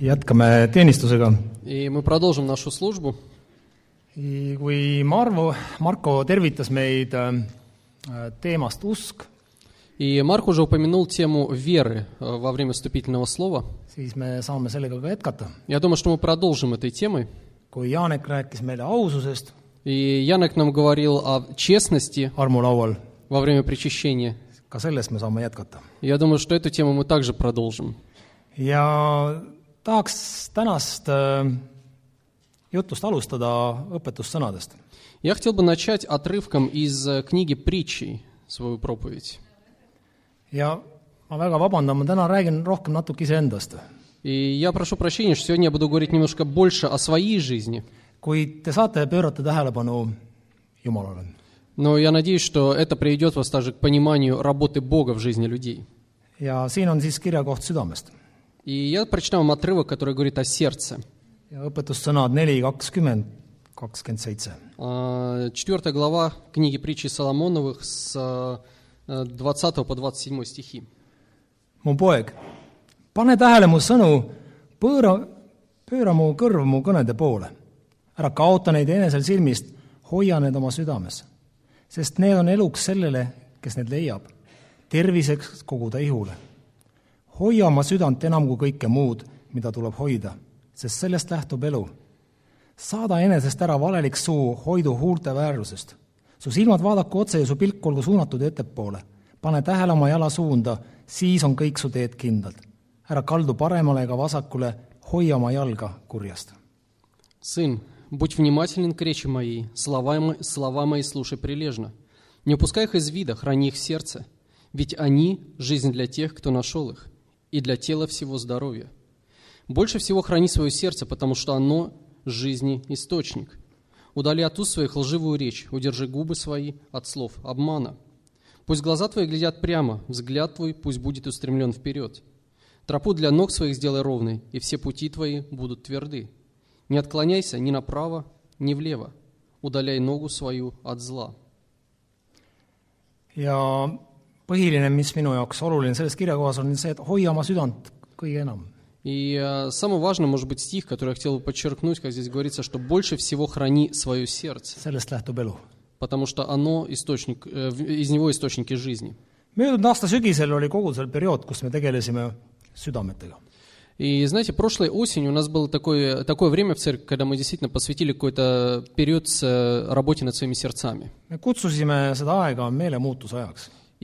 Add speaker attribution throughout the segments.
Speaker 1: jätkame teenistusega.
Speaker 2: И мы продолжим нашу службу.
Speaker 1: kui Marvo, Marko tervitas meid äh, teemast usk,
Speaker 2: И Марк уже упомянул тему веры э, во время вступительного слова.
Speaker 1: siis me saame sellega ka jätkata.
Speaker 2: Я думаю, что мы продолжим этой темой.
Speaker 1: kui Janek rääkis meile aususest
Speaker 2: И Янек нам говорил о честности
Speaker 1: armulaual,
Speaker 2: во время причащения.
Speaker 1: ka sellest me saame jätkata.
Speaker 2: Я думаю, что эту тему мы также продолжим.
Speaker 1: ja tahaks tänast äh, jutust alustada õpetussõnadest.
Speaker 2: Я хотел бы начать отрывком из э, книги притчей свою проповедь.
Speaker 1: ja ma väga vabandan, ma täna räägin rohkem natuke iseendast.
Speaker 2: И я прошу прощения, что сегодня я буду говорить немножко больше о своей жизни.
Speaker 1: kuid te saate pöörata tähelepanu Jumalale.
Speaker 2: Но я надеюсь, что это приведет вас также к пониманию работы Бога в жизни людей.
Speaker 1: ja siin on siis kirjakoht südamest.
Speaker 2: И я прочитаю вам отрывок, который говорит о сердце.
Speaker 1: ja õpetussõnad neli kakskümmend, kakskümmend seitse.
Speaker 2: А, Четвертая глава книги притчи Соломоновых с э, 20 по 27 стихи.
Speaker 1: mu poeg, pane tähele mu sõnu, pööra, pööra mu kõrv mu kõnede poole. ära kaota neid enesel silmist, hoia need oma südames. sest need on eluks sellele, kes need leiab, terviseks kogu ta ihule. hoia oma südant enam kui kõike muud, mida tuleb hoida, sest sellest lähtub elu. saada enesest ära valelik suu, hoidu huulte väärlusest. su silmad vaadaku otse ja su pilk olgu suunatud ettepoole. pane tähele oma jala suunda, siis on kõik su teed kindlad. ära kaldu paremale ega vasakule, hoia oma jalga kurjast.
Speaker 2: «Сын, будь внимателен к речи моей, слова, мо- слова мои слушай прилежно. Не упускай их из вида, храни их в сердце, ведь они – жизнь для тех, кто нашел их, И для тела всего здоровья. Больше всего храни свое сердце, потому что оно – жизни источник. Удали от уст своих лживую речь, удержи губы свои от слов обмана. Пусть глаза твои глядят прямо, взгляд твой пусть будет устремлен вперед. Тропу для ног своих сделай ровной, и все пути твои будут тверды. Не отклоняйся ни направо, ни влево. Удаляй ногу свою от зла.
Speaker 1: ja põhiline, mis minu jaoks oluline selles kirjakohas on see, et hoia oma südant kõige enam.
Speaker 2: И э, самый важный, может быть, стих, который я хотел бы подчеркнуть, как здесь говорится, что больше всего храни свое сердце,
Speaker 1: sellest lähtub elu.
Speaker 2: потому что оно источник, э, в- из него источники жизни.
Speaker 1: möödunud aasta sügisel oli kogudusel periood, kus me tegelesime südametega.
Speaker 2: И знаете, прошлой осенью у нас было такое, такое время в церкви, когда мы действительно посвятили какой-то период с э, работе над своими сердцами.
Speaker 1: me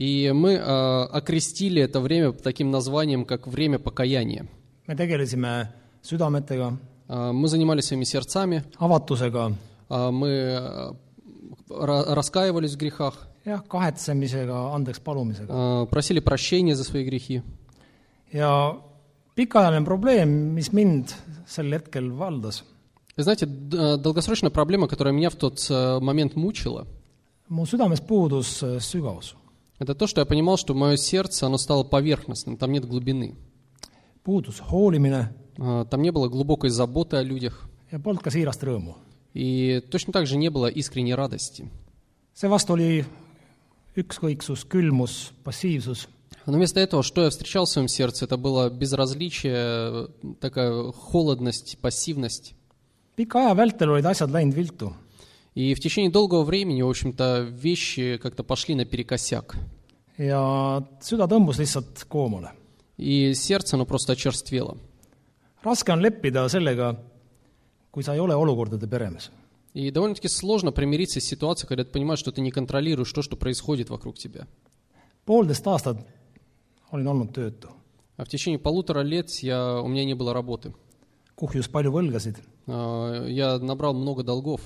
Speaker 1: kutsusime seda aega meelemuutuse ajaks.
Speaker 2: И мы э, окрестили это время таким названием, как время покаяния.
Speaker 1: me tegelesime südametega,
Speaker 2: Э, мы занимались своими сердцами,
Speaker 1: avatusega,
Speaker 2: э, мы э, ра- раскаивались в грехах,
Speaker 1: jah, kahetsemisega, andeks palumisega.
Speaker 2: э, просили прощения за свои грехи.
Speaker 1: ja pikaajaline probleem, mis mind sel hetkel valdas,
Speaker 2: И знаете, д- э, долгосрочная проблема, которая меня в тот э, момент мучила,
Speaker 1: mu südames puudus äh, sügavus.
Speaker 2: Это то, что я понимал, что мое сердце, оно стало поверхностным, там нет глубины.
Speaker 1: puudus hoolimine
Speaker 2: Э, Там не было глубокой заботы о людях.
Speaker 1: ja polnud ka siirast rõõmu.
Speaker 2: И точно так же не было искренней радости.
Speaker 1: seevastu oli ükskõiksus, külmus, passiivsus,
Speaker 2: Но вместо этого, что я встречал в своем сердце, это было безразличие, такая холодность, пассивность.
Speaker 1: pika aja vältel olid asjad läinud viltu.
Speaker 2: И в течение долгого времени, в общем-то, вещи как-то пошли наперекосяк.
Speaker 1: ja süda tõmbus lihtsalt koomale.
Speaker 2: И сердце, оно просто очерствело.
Speaker 1: raske on leppida sellega, kui sa ei ole olukordade peremees.
Speaker 2: И довольно-таки сложно примириться с ситуацией, когда ты понимаешь, что ты не контролируешь то, что происходит вокруг тебя.
Speaker 1: poolteist aastat olin olnud töötu,
Speaker 2: А в течение полутора лет я, у меня не было работы.
Speaker 1: kuhjus palju võlgasid.
Speaker 2: А, Я набрал много долгов.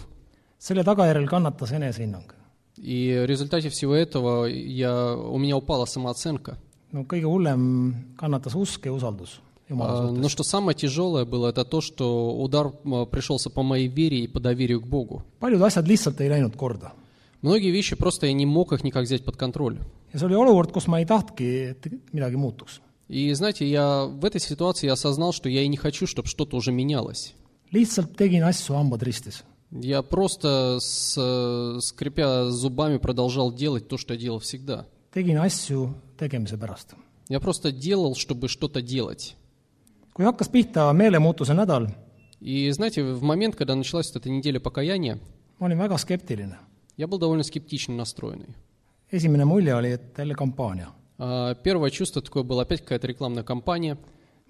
Speaker 1: Selle tagajärjel kannatas enesehinnang.
Speaker 2: И в результате всего этого я, у меня упала самооценка.
Speaker 1: no kõige hullem kannatas usk ja usaldus Jumala
Speaker 2: А,
Speaker 1: suhtes.
Speaker 2: Но что самое тяжелое было, это то, что удар а, пришелся по моей вере и по доверию к Богу.
Speaker 1: paljud asjad lihtsalt ei läinud korda.
Speaker 2: Многие вещи просто я не мог их никак взять под контроль.
Speaker 1: ja see oli olukord, kus ma ei tahtnudki, et midagi muutuks.
Speaker 2: И знаете, я в этой ситуации я осознал, что я и не хочу, чтобы что-то уже менялось.
Speaker 1: lihtsalt tegin asju hambad ristis.
Speaker 2: Я просто, с, э, скрипя зубами, продолжал делать то, что я делал всегда.
Speaker 1: tegin asju tegemise pärast.
Speaker 2: Я просто делал, чтобы что-то делать.
Speaker 1: kui hakkas pihta meelemuutuse nädal ,
Speaker 2: И знаете, в момент, когда началась вот эта неделя покаяния,
Speaker 1: ma olin väga skeptiline .
Speaker 2: я был довольно скептично настроенный.
Speaker 1: esimene mulje oli , et jälle kampaania .
Speaker 2: А, Первое чувство такое было опять какая-то рекламная кампания.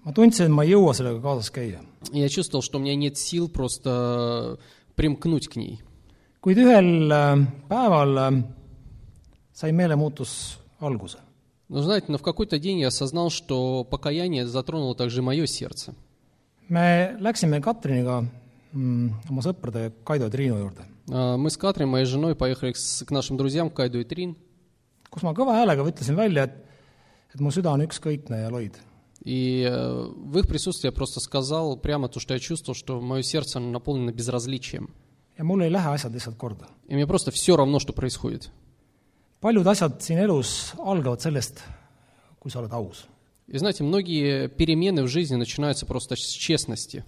Speaker 1: ma tundsin , et ma ei jõua sellega kaasas käia .
Speaker 2: И я чувствовал, что у меня нет сил просто примкнуть к ней.
Speaker 1: kuid ühel äh, päeval äh, sai meelemuutus alguse .
Speaker 2: Но знаете, но в какой-то день я осознал, что покаяние затронуло также и мое сердце.
Speaker 1: me läksime Katriniga mm, oma sõprade Kaido ja Triinu juurde ,
Speaker 2: А, Мы с Катрин, моей женой, поехали к с- к нашим друзьям, Кайду и Трин.
Speaker 1: kus ma kõva häälega ütlesin välja , et et mu süda on ükskõikne ja loid .
Speaker 2: И э, в их присутствии я просто сказал прямо то, что я чувствовал, что мое сердце наполнено безразличием.
Speaker 1: ja mul ei lähe asjad lihtsalt korda.
Speaker 2: И мне просто все равно, что происходит.
Speaker 1: paljud asjad siin elus algavad sellest, kui sa oled aus.
Speaker 2: И знаете, многие перемены в жизни начинаются просто с честности.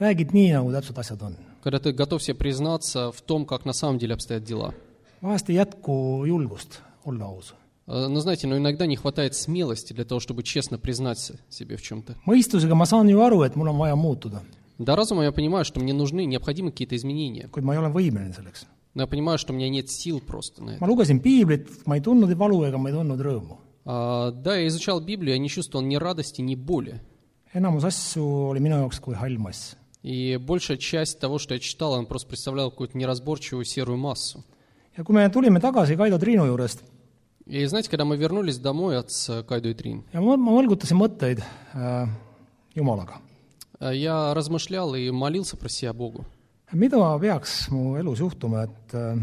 Speaker 1: räägid nii, nagu täpselt asjad on.
Speaker 2: Когда ты готов себе признаться в том, как на самом деле обстоят дела.
Speaker 1: vahest ei jätku julgust olla aus.
Speaker 2: Э, Но знаете, но иногда не хватает смелости для того, чтобы честно признаться себе в чем-то.
Speaker 1: mõistusega ma saan ju aru, et mul on vaja muutuda,
Speaker 2: До разума я понимаю, что мне нужны, необходимы какие-то изменения.
Speaker 1: kuid ma ei ole võimeline selleks.
Speaker 2: Но я понимаю, что у меня нет сил просто на это.
Speaker 1: ma lugesin piiblit, ma ei tundnud ei valu ega ma ei tundnud rõõmu.
Speaker 2: А, да, я изучал Библию, я не чувствовал ни радости, ни боли.
Speaker 1: enamus asju oli minu jaoks kui hall mass.
Speaker 2: И большая часть того, что я читал, он просто представлял какую-то неразборчивую серую массу.
Speaker 1: ja kui me tulime tagasi Kaido Triinu juurest
Speaker 2: И знаете, когда мы вернулись домой от с Кайду и Трин,
Speaker 1: ja ma, ma mõlgutasin mõtteid äh, Jumalaga .
Speaker 2: э, я размышлял и молился про себя Богу.
Speaker 1: mida peaks mu elus juhtuma , et äh,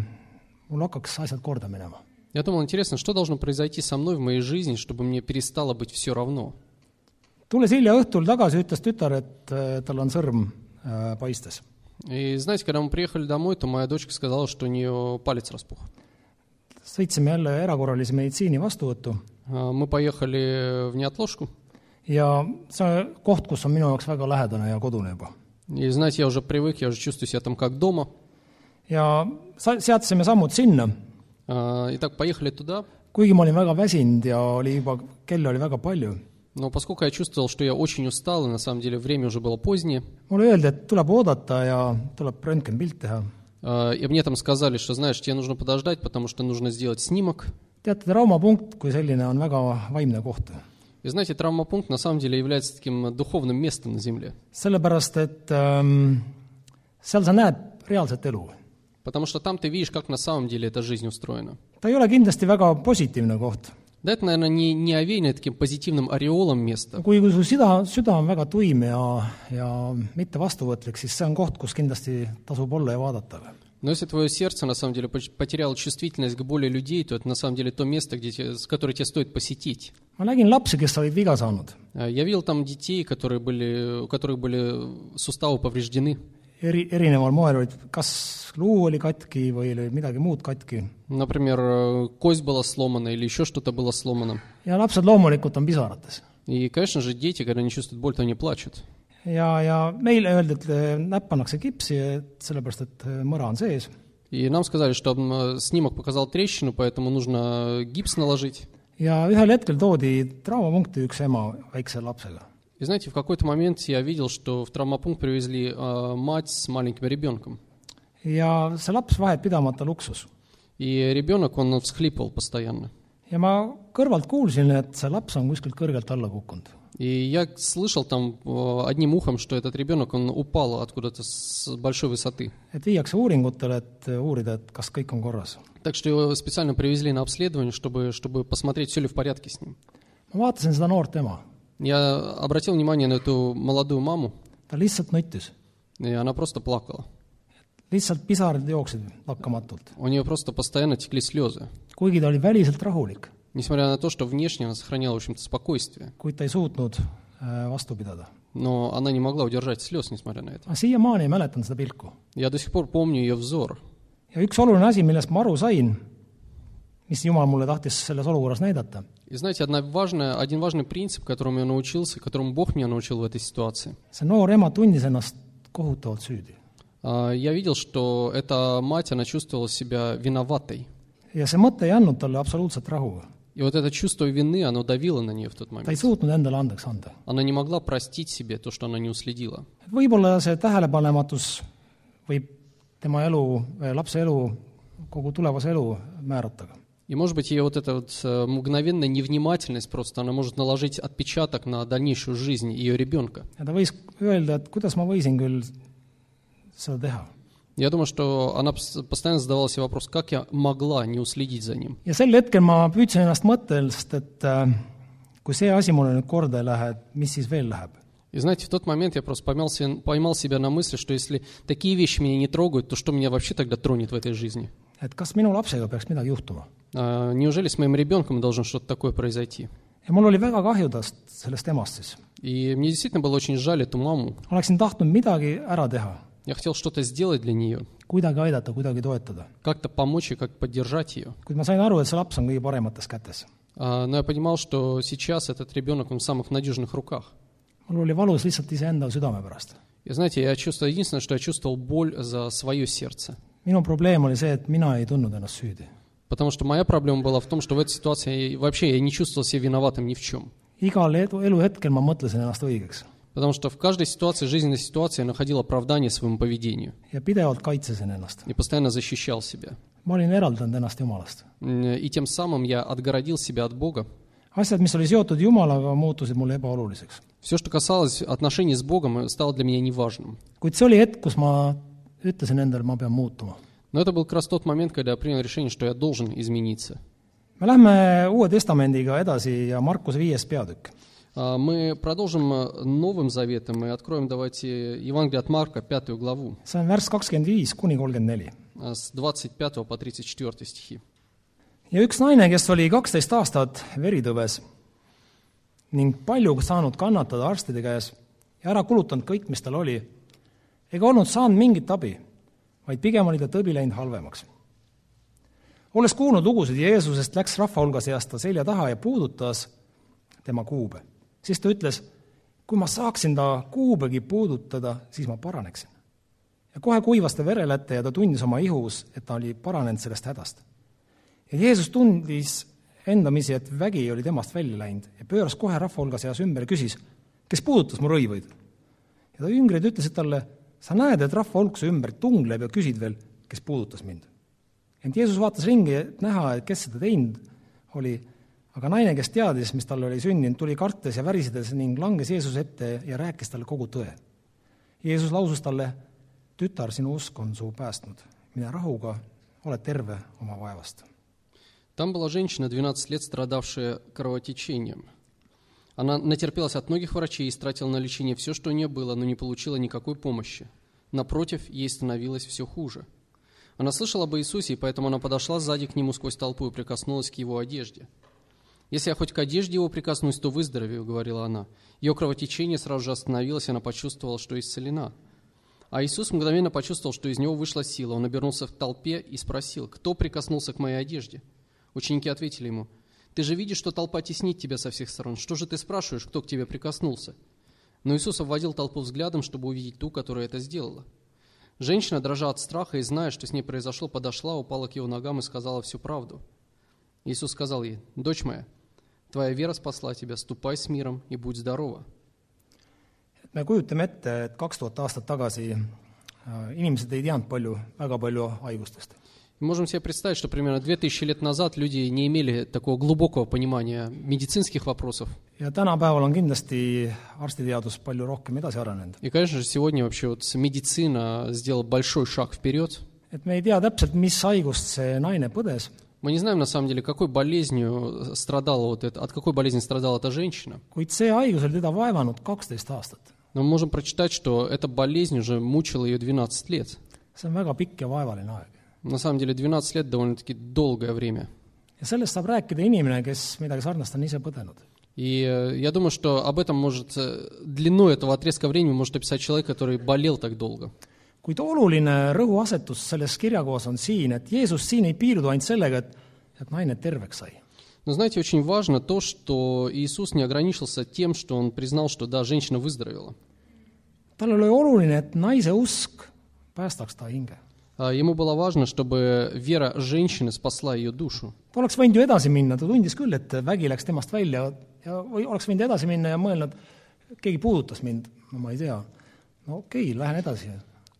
Speaker 1: mul hakkaks asjad korda minema ?
Speaker 2: Я думал, интересно, что должно произойти со мной в моей жизни, чтобы мне перестало быть все равно.
Speaker 1: tulles hilja õhtul tagasi , ütles tütar , et äh, tal on sõrm äh, paistes .
Speaker 2: И знаете, когда мы приехали домой, то моя дочка сказала, что у нее палец распух.
Speaker 1: sõitsime jälle erakorralise meditsiini vastuvõttu
Speaker 2: А, Мы поехали в неотложку,
Speaker 1: ja see on koht , kus on minu jaoks väga lähedane ja kodune juba .
Speaker 2: и знаете, я уже привык, я уже чувствую себя там как дома.
Speaker 1: ja sa- seadsime sammud sinna ,
Speaker 2: А, Итак, поехали туда,
Speaker 1: kuigi ma olin väga väsinud ja oli juba , kell oli väga palju ,
Speaker 2: но поскольку я чувствовал, что я очень устал, и на самом деле время уже было позднее,
Speaker 1: mulle öeldi , et tuleb oodata ja tuleb röntgenpilt teha .
Speaker 2: а, и мне там сказали, что, знаешь, тебе нужно подождать, потому что нужно сделать снимок.
Speaker 1: teate, traumapunkt kui selline on väga vaimne koht.
Speaker 2: И знаете, травмопункт на самом деле является таким духовным местом на земле.
Speaker 1: sellepärast, et ähm, seal sa näed reaalset elu.
Speaker 2: Потому что там ты видишь, как на самом деле эта жизнь устроена.
Speaker 1: ta ei ole kindlasti väga positiivne koht.
Speaker 2: Да, это, наверное, не, не овеянное таким позитивным ореолом место.
Speaker 1: kui , kui su süda , süda on väga tuim ja , ja mitte vastuvõtlik , siis see on koht , kus kindlasti tasub olla ja vaadata .
Speaker 2: Но если твое сердце на самом деле поч- потеряло чувствительность к боли людей, то это на самом деле то место, где тебе, с- которое тебе стоит посетить.
Speaker 1: ma nägin lapsi , kes olid viga saanud ,
Speaker 2: А, Я видел там детей, которые были, у которых были суставы повреждены.
Speaker 1: eri , erineval moel olid , kas luu oli katki või oli midagi muud katki .
Speaker 2: Например, э, кость была сломана или еще что-то было сломано.
Speaker 1: ja lapsed loomulikult on pisarates .
Speaker 2: И, конечно же, дети, когда они чувствуют боль, то они плачут.
Speaker 1: ja , ja meile öeldi , et eh, näpp pannakse kipsi , et sellepärast , et eh, mõra on sees .
Speaker 2: И нам сказали, что м, снимок показал трещину, поэтому нужно гипс наложить.
Speaker 1: ja ühel hetkel toodi traumapunkti üks ema väikse lapsega .
Speaker 2: И знаете, в какой-то момент я видел, что в травмопункт привезли э, мать с маленьким ребенком.
Speaker 1: ja see laps vahepidamata luksus .
Speaker 2: И ребенок, он всхлипывал постоянно.
Speaker 1: ja ma kõrvalt kuulsin , et see laps on kuskilt kõrgelt alla kukkunud .
Speaker 2: И я слышал там э, одним ухом, что этот ребенок, он упал откуда-то с большой высоты.
Speaker 1: et viiakse uuringutele , et uurida , et kas kõik on korras .
Speaker 2: Так что его специально привезли на обследование, чтобы, чтобы посмотреть, все ли в порядке с ним.
Speaker 1: ma vaatasin seda noort ema ,
Speaker 2: Я обратил внимание на эту молодую маму,
Speaker 1: ta lihtsalt nuttis .
Speaker 2: и она просто плакала.
Speaker 1: lihtsalt pisarad jooksid lakkamatult .
Speaker 2: У нее просто постоянно текли слезы.
Speaker 1: kuigi ta oli väliselt rahulik ,
Speaker 2: Несмотря на то, что внешне она сохраняла, в общем-то, спокойствие.
Speaker 1: kuid ta ei suutnud äh, vastu pidada .
Speaker 2: Но она не могла удержать слез, несмотря на это.
Speaker 1: ma siiamaani mäletan seda pilku .
Speaker 2: Я до сих пор помню ее взор.
Speaker 1: ja üks oluline asi , millest ma aru sain , mis Jumal mulle tahtis selles olukorras näidata ,
Speaker 2: И знаете, одна важная, один важный принцип, которому я научился, которому Бог меня научил в этой ситуации.
Speaker 1: see noor ema tundis ennast kohutavalt süüdi .
Speaker 2: А, Я видел, что эта мать, она чувствовала себя виноватой.
Speaker 1: ja see mõte ei andnud talle absoluutselt rahu .
Speaker 2: И вот это чувство вины, оно давило на нее в тот
Speaker 1: ta ei
Speaker 2: момент.
Speaker 1: suutnud endale andeks anda .
Speaker 2: Она не могла простить себе то, что она не уследила.
Speaker 1: võib-olla see tähelepanematus võib tema elu , lapse elu , kogu tulevase elu määrata .
Speaker 2: И, может быть, ее вот эта вот э, мгновенная невнимательность просто, она может наложить отпечаток на дальнейшую жизнь ее ребенка. Я думаю, что она пос- постоянно задавала себе вопрос, как я могла не уследить за ним.
Speaker 1: ja sel hetkel ma püüdsin ennast mõttest, et äh, kui see asi mulle nüüd korda ei lähe, mis siis veel läheb.
Speaker 2: И знаете, в тот момент я просто поймал, поймал себя на мысли, что если такие вещи меня не трогают, то что меня вообще тогда тронет в этой жизни?
Speaker 1: Et kas minu lapsega peaks midagi juhtuma.
Speaker 2: А, неужели с моим ребенком должно что-то такое произойти?
Speaker 1: ja mul oli väga kahju tast, sellest emast siis. Oleksin tahtnud midagi ära teha,
Speaker 2: Я хотел что-то сделать для нее,
Speaker 1: kuidagi aidata, kuidagi toetada.
Speaker 2: как-то помочь и как поддержать ее.
Speaker 1: kuid ma sain aru, et see laps on kõige paremates kätes.
Speaker 2: А, Но я понимал, что сейчас этот ребенок он в самых надежных руках.
Speaker 1: mul oli valus lihtsalt iseenda südame pärast.
Speaker 2: И знаете, я чувствовал, единственное, что я чувствовал боль за свое сердце.
Speaker 1: Minu probleem oli see, et mina ei tundnud ennast süüdi.
Speaker 2: Потому что моя проблема была в том, что в этой ситуации вообще я не чувствовал себя виноватым ни в чем.
Speaker 1: igal edu, eluhetkel ma mõtlesin ennast õigeks
Speaker 2: Потому что в каждой ситуации, жизненной ситуации я находил оправдание своему поведению
Speaker 1: ja pidevalt kaitsesin ennast.
Speaker 2: и постоянно защищал себя.
Speaker 1: ma olin eraldanud ennast Jumalast.
Speaker 2: И тем самым я отгородил себя от Бога.
Speaker 1: asjad, mis oli seotud Jumalaga, muutusid mulle ebaoluliseks.
Speaker 2: Все, что касалось отношений с Богом, стало для меня неважным.
Speaker 1: kuid see oli hetk, kus ma ütlesin endale , ma pean muutuma .
Speaker 2: Но это был как раз тот момент, когда я принял решение, что я должен измениться.
Speaker 1: me lähme Uue Testamendiga edasi ja Markuse viies peatükk .
Speaker 2: А, Мы продолжим э, Новым Заветом и откроем, давайте, Евангелие от Марка, пятую главу,
Speaker 1: see on värss kakskümmend viis kuni kolmkümmend neli .
Speaker 2: а, с 25 по 34 стихи.
Speaker 1: ja üks naine , kes oli kaksteist aastat veritõves ning palju saanud kannatada arstide käes ja ära kulutanud kõik , mis tal oli , ega olnud saanud mingit abi, vaid pigem oli ta tõbi läinud halvemaks. olles kuulnud lugusid Jeesusest, läks rahva hulga seast ta selja taha ja puudutas tema kuube. siis ta ütles, kui ma saaksin ta kuubegi puudutada, siis ma paraneksin. ja kohe kuivas ta verelätte ja ta tundis oma ihus, et ta oli paranenud sellest hädast ja Jeesus tundis endamisi, et vägi oli temast välja läinud ja pööras kohe rahva hulga seas ümber ja küsis, kes puudutas mu rõivaid. ja ta üngrid ütlesid talle, sa näed , et rahva hulk su ümber tungleb ja küsid veel , kes puudutas mind . ent Jeesus vaatas ringi , et näha , et kes seda teinud oli , aga naine , kes teadis , mis talle oli sündinud , tuli kartes ja värisedes ning langes Jeesuse ette ja rääkis talle kogu tõe . Jeesus lausus talle , tütar , sinu usk on su päästnud , mine rahuga , oled terve oma vaevast
Speaker 2: Там была женщина, 12 лет страдавшая кровотечением. Она натерпелась от многих врачей и истратила на лечение все, что у нее было, но не получила никакой помощи. Напротив, ей становилось все хуже. Она слышала об Иисусе, и поэтому она подошла сзади к нему сквозь толпу и прикоснулась к его одежде. «Если я хоть к одежде его прикоснусь, то выздоровею», — говорила она. Ее кровотечение сразу же остановилось, и она почувствовала, что исцелена. А Иисус мгновенно почувствовал, что из него вышла сила. Он обернулся к толпе и спросил, «Кто прикоснулся к моей одежде?» Ученики ответили ему, «Ты же видишь, что толпа теснит тебя со всех сторон. Что же ты спрашиваешь, кто к тебе прикоснулся?» Но Иисус обводил толпу взглядом, чтобы увидеть ту, которая это сделала. Женщина, дрожа от страха и зная, что с ней произошло, подошла, упала к его ногам и сказала всю правду. Иисус сказал ей, «Дочь моя, твоя вера спасла тебя, ступай с миром и будь здорова».
Speaker 1: me kujutame ette, et kaks tuhat aastat tagasi äh, inimesed ei teadnud palju, väga palju.
Speaker 2: Мы можем себе представить, что примерно 2000 лет назад люди не имели такого глубокого понимания медицинских вопросов.
Speaker 1: ja tänapäeval on kindlasti arstiteadus palju rohkem edasi arenenud.
Speaker 2: И, конечно же, сегодня вообще вот медицина сделала большой шаг вперед.
Speaker 1: et me ei tea täpselt, mis haigust see naine põdes,
Speaker 2: Мы не знаем, на самом деле, какой болезнью страдала вот это, от какой болезни страдала эта женщина. Но мы можем прочитать, что эта болезнь уже мучила ее 12 лет.
Speaker 1: see on väga pikk ja vaevaline aeg.
Speaker 2: На самом деле 12 лет довольно-таки долгое время.
Speaker 1: ja sellest saab rääkida inimene , kes midagi sarnast on ise põdenud .
Speaker 2: И э, я думаю, что об этом может, э, длину этого отрезка времени может описать человек, который болел так долго.
Speaker 1: kuid oluline rõhuasetus selles kirjakohas on siin , et Jeesus siin ei piirdu ainult sellega , et , et naine terveks sai .
Speaker 2: Но знаете, очень важно то, что Иисус не ограничился тем, что Он признал, что да, женщина выздоровела.
Speaker 1: talle oli oluline , et naise usk päästaks ta hinge .
Speaker 2: А, Ему было важно, чтобы вера женщины спасла ее душу.
Speaker 1: oleks võinud ju edasi minna, ta tundis küll, et vägi läks temast välja ja või oleks võinud edasi minna ja mõelnud, keegi puudutas mind, no ma ei tea. no okei okay,, lähen edasi.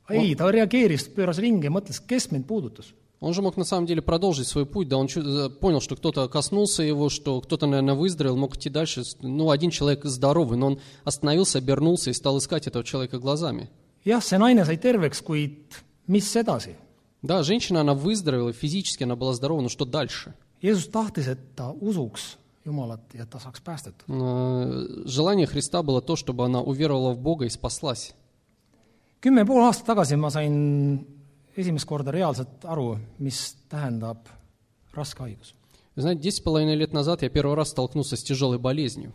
Speaker 1: ei, ta reageeris, pööras ringi ja mõtles, kes mind puudutas
Speaker 2: Он же мог на самом деле продолжить свой путь, да, он э, понял, что кто-то коснулся его, что кто-то, наверное, выздоровел, мог идти дальше. Ну, один человек здоровый, но он остановился, обернулся и стал искать этого человека глазами.
Speaker 1: jah, see naine sai terveks, kuid mis edasi?
Speaker 2: Да, женщина, она выздоровела, физически она была здорова, но что дальше?
Speaker 1: Jeesus tahtis, et ta usuks Jumalat ja et ta saaks päästetud.
Speaker 2: Э, Желание Христа было то, чтобы она уверовала в Бога и спаслась.
Speaker 1: kümme pool aastat tagasi ma sain esimest korda reaalselt aru, mis tähendab raske haigus.
Speaker 2: Знаете, десять с половиной лет назад я первый раз столкнулся с тяжелой болезнью.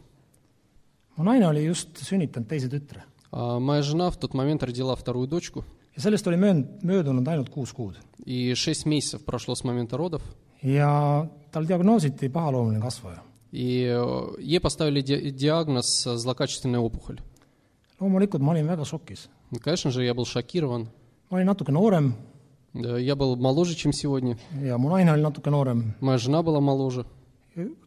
Speaker 1: mu naine oli just sünnitanud teise tütre
Speaker 2: А Моя жена в тот момент родила вторую дочку,
Speaker 1: ja sellest oli mööd-, möödunud ainult kuus kuud.
Speaker 2: и шесть месяцев прошло с момента родов,
Speaker 1: ja tal diagnoositi pahaloomuline kasvaja.
Speaker 2: и э, ей поставили ди- диагноз э, злокачественная опухоль.
Speaker 1: loomulikult ma olin väga šokis.
Speaker 2: Конечно же, я был шокирован.
Speaker 1: ma olin natuke noorem
Speaker 2: Я был моложе, чем сегодня.
Speaker 1: ja mu naine oli natuke noorem.
Speaker 2: Моя жена была моложе.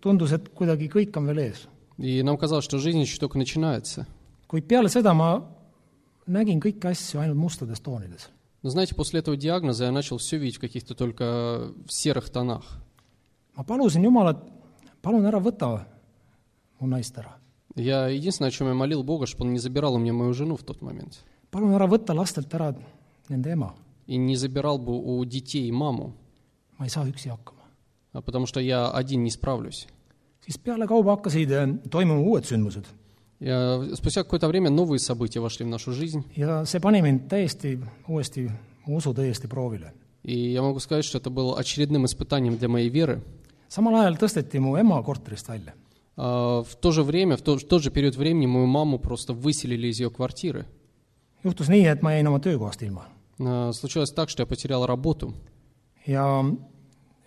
Speaker 1: tundus, et kuidagi kõik on veel ees.
Speaker 2: И нам казалось, что жизнь еще только начинается.
Speaker 1: kuid peale seda ma nägin kõiki asju ainult mustades toonides .
Speaker 2: Но знаете, после этого диагноза я начал все видеть в каких-то только в серых тонах.
Speaker 1: ma palusin Jumalat , palun ära võta mu naist ära .
Speaker 2: Я единственное, о чем я молил Бога, чтобы Он не забирал у меня мою жену в тот момент.
Speaker 1: palun ära võta lastelt ära nende ema .
Speaker 2: И не забирал бы у детей маму,
Speaker 1: ma ei saa üksi hakkama .
Speaker 2: а потому что я один не справлюсь.
Speaker 1: siis pealekauba hakkasid eh, toimuma uued sündmused
Speaker 2: Ja спустя какое-то время новые события вошли в нашу жизнь.
Speaker 1: ja see pani mind täiesti uuesti , mu usu täiesti proovile .
Speaker 2: И я могу сказать, что это было очередным испытанием для моей веры.
Speaker 1: samal ajal tõsteti mu ema korterist välja .
Speaker 2: А, В то же время, в тот, в тот же период времени мою маму просто выселили из ее квартиры.
Speaker 1: juhtus nii , et ma jäin oma töökohast ilma .
Speaker 2: А, Случилось так, что я потерял работу.
Speaker 1: ja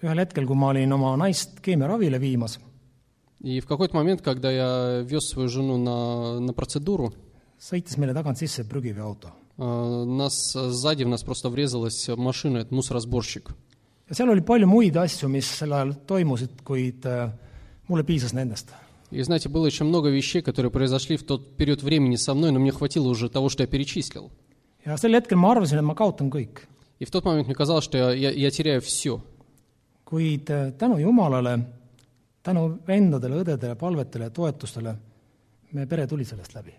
Speaker 1: ühel hetkel , kui ma olin oma naist keemiaravile viimas ,
Speaker 2: И в какой-то момент, когда я вез свою жену на, на процедуру,
Speaker 1: sõitis meile tagant sisse prügiveoauto .
Speaker 2: а, нас сзади в нас просто врезалась машина, это мусоросборщик.
Speaker 1: ja seal oli palju muid asju , mis sel ajal toimusid , kuid äh, mulle piisas nendest .
Speaker 2: И знаете, было еще много вещей, которые произошли в тот период времени со мной, но мне хватило уже того, что я перечислил.
Speaker 1: ja sel hetkel ma arvasin , et ma kaotan kõik .
Speaker 2: И в тот момент мне казалось, что я, я, я теряю все.
Speaker 1: kuid äh, tänu Jumalale , tänu vendadele, õdedele, palvetele, toetustele, meie pere tuli sellest läbi.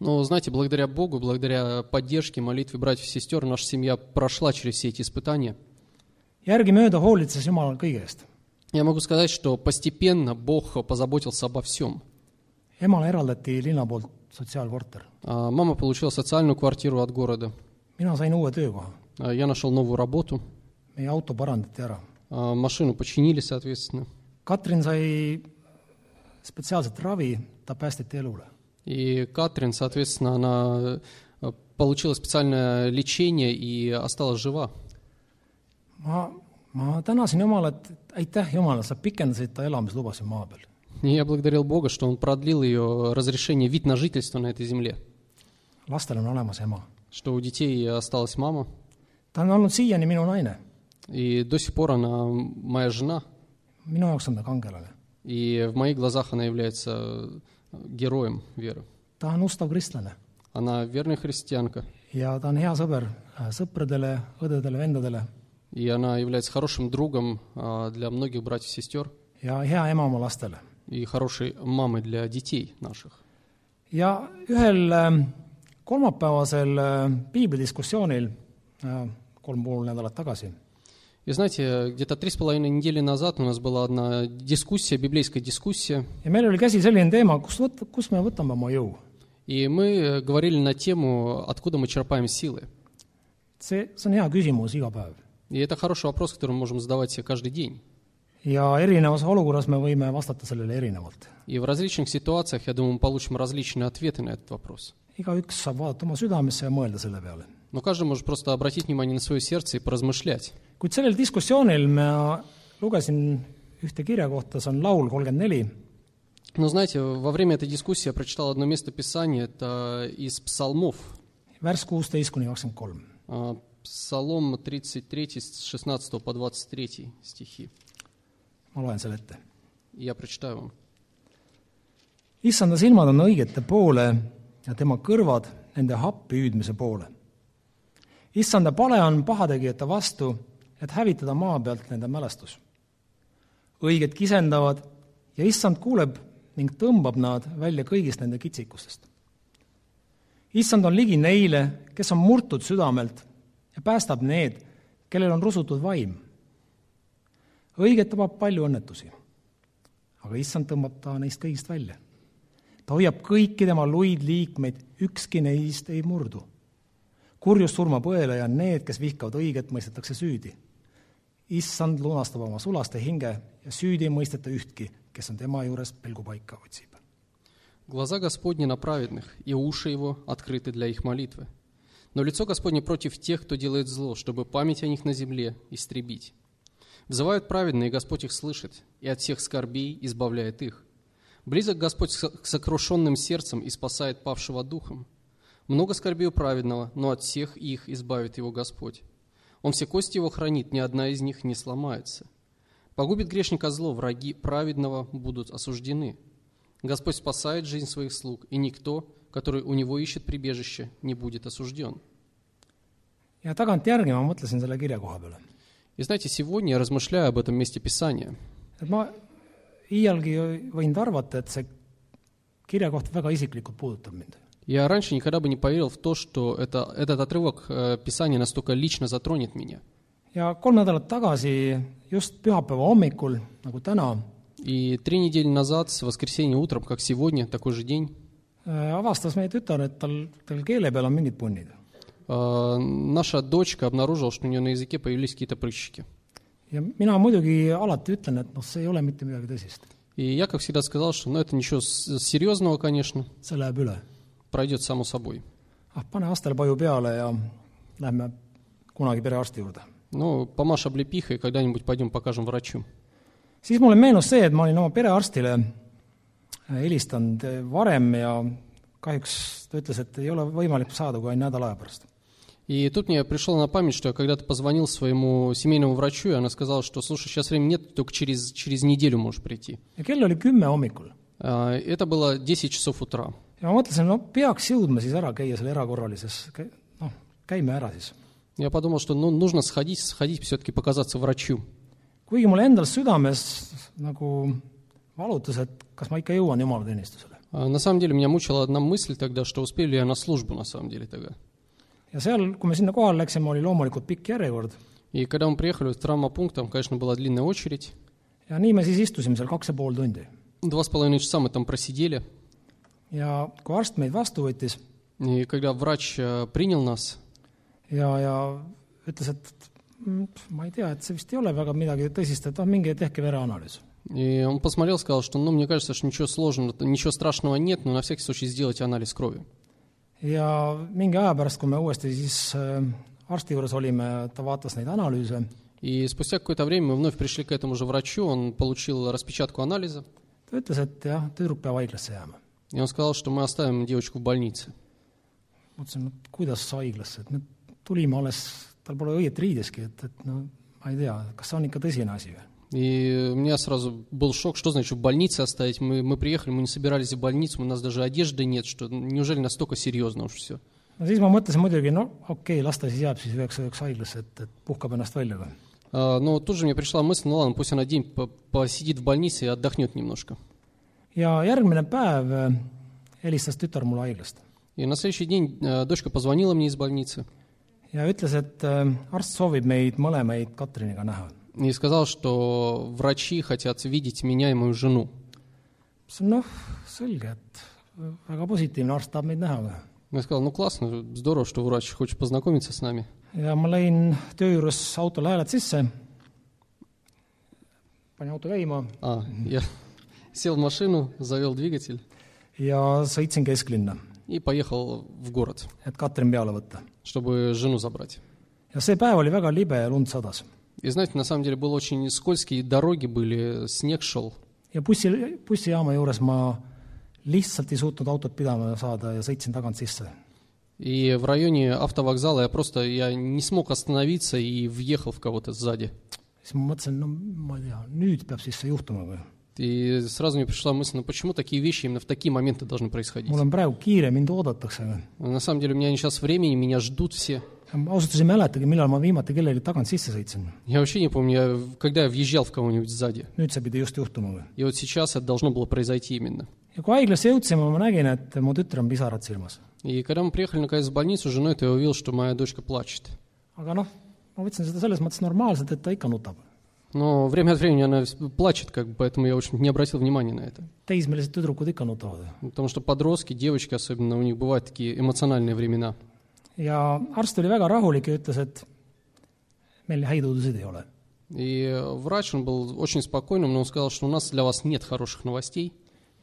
Speaker 2: Но, знаете, благодаря Богу, благодаря поддержке, молитве братьев и сестер, наша семья прошла через все эти испытания. Я могу сказать, что постепенно Бог позаботился обо всем. А, Мама получила социальную квартиру от города. А, Я нашел новую работу. А, Машину починили, соответственно.
Speaker 1: Katrin sai spetsiaalset ravi , ta päästeti elule .
Speaker 2: И Катрин, соответственно, она э, получила специальное лечение и осталась жива.
Speaker 1: ma , ma tänasin Jumalat , aitäh Jumala , sa pikendasid ta elamisluba siin maa peal .
Speaker 2: И я благодарил Бога, что Он продлил ее разрешение, вид на жительство на этой земле,
Speaker 1: lastel on olemas ema .
Speaker 2: что у детей осталась мама,
Speaker 1: ta on olnud siiani minu naine ,
Speaker 2: и до сих пор она моя жена,
Speaker 1: minu jaoks on ta kangelane .
Speaker 2: и в моих глазах она является героем веры.
Speaker 1: ta on ustav kristlane
Speaker 2: Она верная христианка,
Speaker 1: ja ta on hea sõber äh, sõpradele , õdedele , vendadele
Speaker 2: и она является хорошим другом а, для многих братьев и сестер,
Speaker 1: ja hea ema oma lastele .
Speaker 2: и хорошей мамой для детей наших.
Speaker 1: ja ühel äh, kolmapäevasel äh, piiblidiskussioonil äh, kolm pool nädalat tagasi
Speaker 2: И знаете, где-то три с половиной недели назад у нас была одна дискуссия, библейская дискуссия,
Speaker 1: ja meil oli käsil selline teema , kust võt- , kust me võtame oma jõu .
Speaker 2: и мы говорили на тему, откуда мы черпаем силы.
Speaker 1: see , see on hea küsimus iga päev .
Speaker 2: И это хороший вопрос, который мы можем задавать себе каждый день.
Speaker 1: ja erinevas olukorras me võime vastata sellele erinevalt .
Speaker 2: И в различных ситуациях, я думаю, мы получим различные ответы на этот вопрос.
Speaker 1: igaüks saab vaadata oma südamesse ja mõelda selle peale .
Speaker 2: Но каждый может просто обратить внимание на свое сердце и поразмышлять.
Speaker 1: kuid sellel diskussioonil ma lugesin ühte kirja kohta , see on laul kolmkümmend neli
Speaker 2: Но знаете, во время этой дискуссии я прочитал одно место Писания, это из Псалмов,
Speaker 1: värss kuusteist kuni kakskümmend kolm .
Speaker 2: а, Псалом 33 с 16 по 23 стихи.
Speaker 1: ma loen selle ette.
Speaker 2: И Я прочитаю вам.
Speaker 1: issanda silmad on õigete poole ja tema kõrvad nende happi hüüdmise poole. issanda pale on pahategijate vastu, et hävitada maa pealt nende mälestus. õiged kisendavad ja issand kuuleb ning tõmbab nad välja kõigist nende kitsikustest. issand on ligi neile, kes on murtud südamelt ja päästab need, kellel on rusutud vaim. õiget tabab palju õnnetusi, aga issand tõmbab ta neist kõigist välja ta hoiab kõiki tema luid liikmeid, ükski neist ei murdu. Kurjus surmab õele ja need, kes vihkavad õiget, mõistetakse süüdi. issand lunastab oma sulaste hinge ja süüdi ei mõisteta ühtki, kes on tema juures pelgupaika otsib.
Speaker 2: Глаза Господни на праведных, и уши Его открыты для их молитвы. Но лицо Господне против тех, кто делает зло, чтобы память о них на земле истребить. Взывают праведные, и Господь их слышит, и от всех скорбей избавляет их. Близок Господь к сокрушенным сердцем и спасает павшего духом. Много скорби у праведного, но от всех их избавит его Господь. Он все кости его хранит, ни одна из них не сломается. Погубит грешника зло, враги праведного будут осуждены. Господь спасает жизнь своих слуг, и никто, который у него ищет прибежище, не будет осужден.
Speaker 1: ja tagantjärgi ma mõtlesin selle kirja koha peale.
Speaker 2: И знаете, сегодня я размышляю об этом месте Писания.
Speaker 1: ma iialgi võinud arvata, et see kirja koht väga isiklikult puudutab mind.
Speaker 2: Я раньше никогда бы не поверил в то, что это, этот отрывок э, Писания настолько лично затронет меня.
Speaker 1: ja kolm nädalat tagasi, just pühapäeva hommikul, nagu täna,
Speaker 2: И три недели назад, с воскресенья утром, как сегодня, такой же день,
Speaker 1: äh, avastas meie tütar, et tal, tal keele peal on mingid punnid.
Speaker 2: э, наша дочка обнаружила, что у нее на языке появились какие-то прыщики.
Speaker 1: ja mina muidugi alati ütlen, et noh, see ei ole mitte midagi tõsist,
Speaker 2: И я, как всегда, сказал, что ну, это ничего с- серьезного, конечно,
Speaker 1: see läheb üle.
Speaker 2: Пройдет само собой.
Speaker 1: ah, pane Astelpaju peale ja lähme kunagi perearsti juurde.
Speaker 2: Ну, помашь облепихой, когда-нибудь пойдем покажем врачу.
Speaker 1: siis mulle meenus see, et ma olin oma perearstile äh, helistanud äh, varem ja kahjuks ta ütles, et ei ole võimalik saada kui ainult nädala aja pärast.
Speaker 2: И тут мне пришло на память, что я когда-то позвонил своему семейному врачу, и она сказала, что, слушай, сейчас времени нет, только через, через неделю можешь прийти.
Speaker 1: ja kell oli kümme hommikul
Speaker 2: А, Это было 10 часов утра.
Speaker 1: ja ma mõtlesin, no peaks jõudma siis ära käia seal erakorralises, kä- noh, käime ära siis.
Speaker 2: Я подумал, что ну, нужно сходить, сходить все-таки показаться врачу.
Speaker 1: kuigi mul endal südames nagu valutas, et kas ma ikka jõuan jumalateenistusele.
Speaker 2: А На самом деле меня мучила одна мысль тогда, что успели ли я на службу на самом деле тогда.
Speaker 1: ja seal, kui me sinna kohale läksime, oli loomulikult pikk järjekord
Speaker 2: И когда мы приехали в травмопункт, там, конечно, была длинная очередь.
Speaker 1: ja nii me siis istusime seal kaks ja pool tundi.
Speaker 2: Два с половиной часа мы там просидели.
Speaker 1: ja kui arst meid vastu võttis
Speaker 2: И когда врач э, принял нас,
Speaker 1: ja, ja ütles, et mm, ma ei tea, et see vist ei ole väga midagi tõsist, et noh, minge tehke vereanalüüs.
Speaker 2: и он посмотрел, сказал, что, ну, мне кажется, что ничего сложного, ничего страшного нет, но на всякий случай сделайте анализ крови.
Speaker 1: ja mingi aja pärast, kui me uuesti siis äh, arsti juures olime, ta vaatas neid analüüse,
Speaker 2: И спустя какое-то время мы вновь пришли к этому же врачу, он получил распечатку анализа,
Speaker 1: ta ütles, et jah, tüdruk peab haiglasse jääma.
Speaker 2: И он сказал, что мы оставим девочку в больнице.
Speaker 1: mõtlesin, et kuidas haiglasse, et me tulime alles, tal pole õiet riideski, et, et no ma ei tea, kas see on ikka tõsine asi või?
Speaker 2: И у меня сразу был шок, что значит в больнице оставить. Мы, мы приехали, мы не собирались в больницу, у нас даже одежды нет, что неужели настолько серьезно уж все.
Speaker 1: no siis ma mõtlesin muidugi, no okei okay,, las ta siis jääb siis üheks ööks haiglasse, et, et puhkab ennast välja või.
Speaker 2: А, Но тут же мне пришла мысль, ну ладно, пусть она день по- посидит в больнице и отдохнет немножко.
Speaker 1: ja järgmine päev äh, helistas tütar mulle haiglast
Speaker 2: И на следующий день э, дочка позвонила мне из больницы
Speaker 1: ja ütles, et äh, arst soovib meid mõlemaid Katriniga näha.
Speaker 2: и сказала, что врачи хотят видеть меня и мою жену.
Speaker 1: ütlesin, noh, selge, et äh, väga positiivne, arst tahab meid näha.
Speaker 2: Я сказал, ну классно, здорово, что врач хочет познакомиться с нами.
Speaker 1: ja ma lõin töö juures autole hääled sisse, panin auto käima
Speaker 2: А, я сел в машину, завел двигатель
Speaker 1: ja sõitsin kesklinna,
Speaker 2: и поехал в город,
Speaker 1: et Katrin peale võtta.
Speaker 2: чтобы жену забрать.
Speaker 1: ja see päev oli väga libe ja lund sadas.
Speaker 2: И знаете, на самом деле было очень скользкие дороги были, снег шел.
Speaker 1: ja bussi, bussijaama juures ma lihtsalt ei suutnud autot pidama saada ja sõitsin tagant sisse.
Speaker 2: И в районе автовокзала я просто, я не смог остановиться и въехал в кого-то сзади.
Speaker 1: siis ma mõtlesin, no ma ei tea, nüüd peab siis see juhtuma või?
Speaker 2: И сразу мне пришла мысль, ну почему такие вещи именно в такие моменты должны происходить?
Speaker 1: mul on praegu kiire, mind oodatakse.
Speaker 2: На самом деле у меня сейчас времени, меня ждут все.
Speaker 1: ma ausalt öeldes ei mäletagi, millal ma viimati kellelegi tagant sisse sõitsin.
Speaker 2: Я вообще не помню, я, когда я въезжал в кого-нибудь сзади.
Speaker 1: nüüd see pidi just juhtuma või?
Speaker 2: И вот сейчас это должно было произойти именно.
Speaker 1: ja kui haiglasse jõudsime, ma nägin, et mu tütar on pisarad silmas.
Speaker 2: И когда мы приехали наконец в больницу с женой, то я увидел, что моя дочка плачет.
Speaker 1: aga noh, ma võtsin seda selles mõttes normaalselt, et ta ikka nutab.
Speaker 2: Но время от времени она плачет, как бы, поэтому я, общем не обратил внимания на это. Потому что подростки, девочки особенно, у них бывают такие эмоциональные времена.
Speaker 1: ja arst oli väga rahulik ja ütles, et meil häid uudiseid ei ole.
Speaker 2: И врач, он был очень спокойным, но он сказал, что у нас для вас нет хороших новостей.